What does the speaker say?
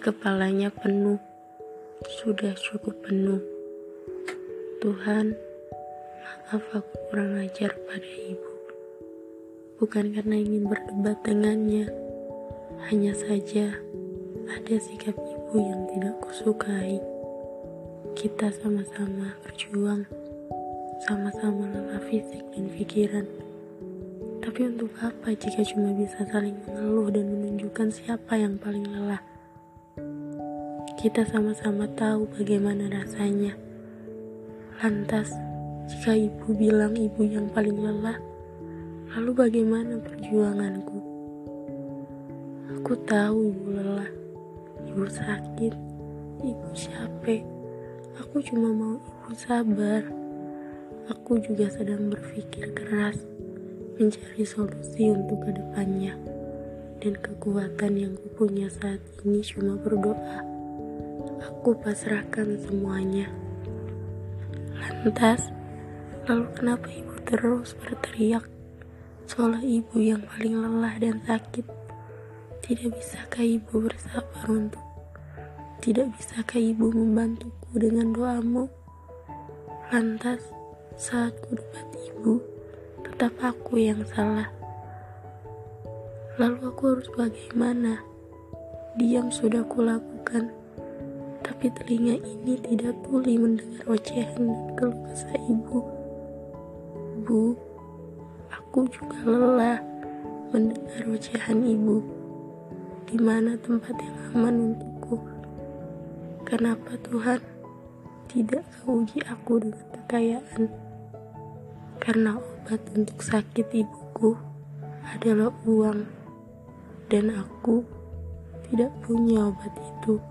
kepalanya penuh, sudah cukup penuh. Tuhan, maaf aku kurang ajar pada ibu. Bukan karena ingin berdebat dengannya, hanya saja ada sikap ibu yang tidak kusukai. Kita sama-sama berjuang, sama-sama lelah fisik dan pikiran. Tapi untuk apa jika cuma bisa saling mengeluh dan menunjukkan siapa yang paling lelah? Kita sama-sama tahu bagaimana rasanya. Lantas, jika ibu bilang ibu yang paling lelah, lalu bagaimana perjuanganku? Aku tahu ibu lelah, ibu sakit, ibu capek. Aku cuma mau ibu sabar. Aku juga sedang berpikir keras, mencari solusi untuk ke depannya. Dan kekuatan yang kupunya saat ini cuma berdoa. Aku pasrahkan semuanya. Lantas, lalu kenapa ibu terus berteriak seolah ibu yang paling lelah dan sakit? Tidak bisakah ibu bersabar untuk tidak bisakah ibu membantuku dengan doamu? Lantas, saat ku debat ibu, tetap aku yang salah. Lalu aku harus bagaimana? Diam sudah kulakukan tapi telinga ini tidak tuli mendengar ocehan dan keluh kesah ibu. Bu, aku juga lelah mendengar ocehan ibu. Di mana tempat yang aman untukku? Kenapa Tuhan tidak kau uji aku dengan kekayaan? Karena obat untuk sakit ibuku adalah uang, dan aku tidak punya obat itu.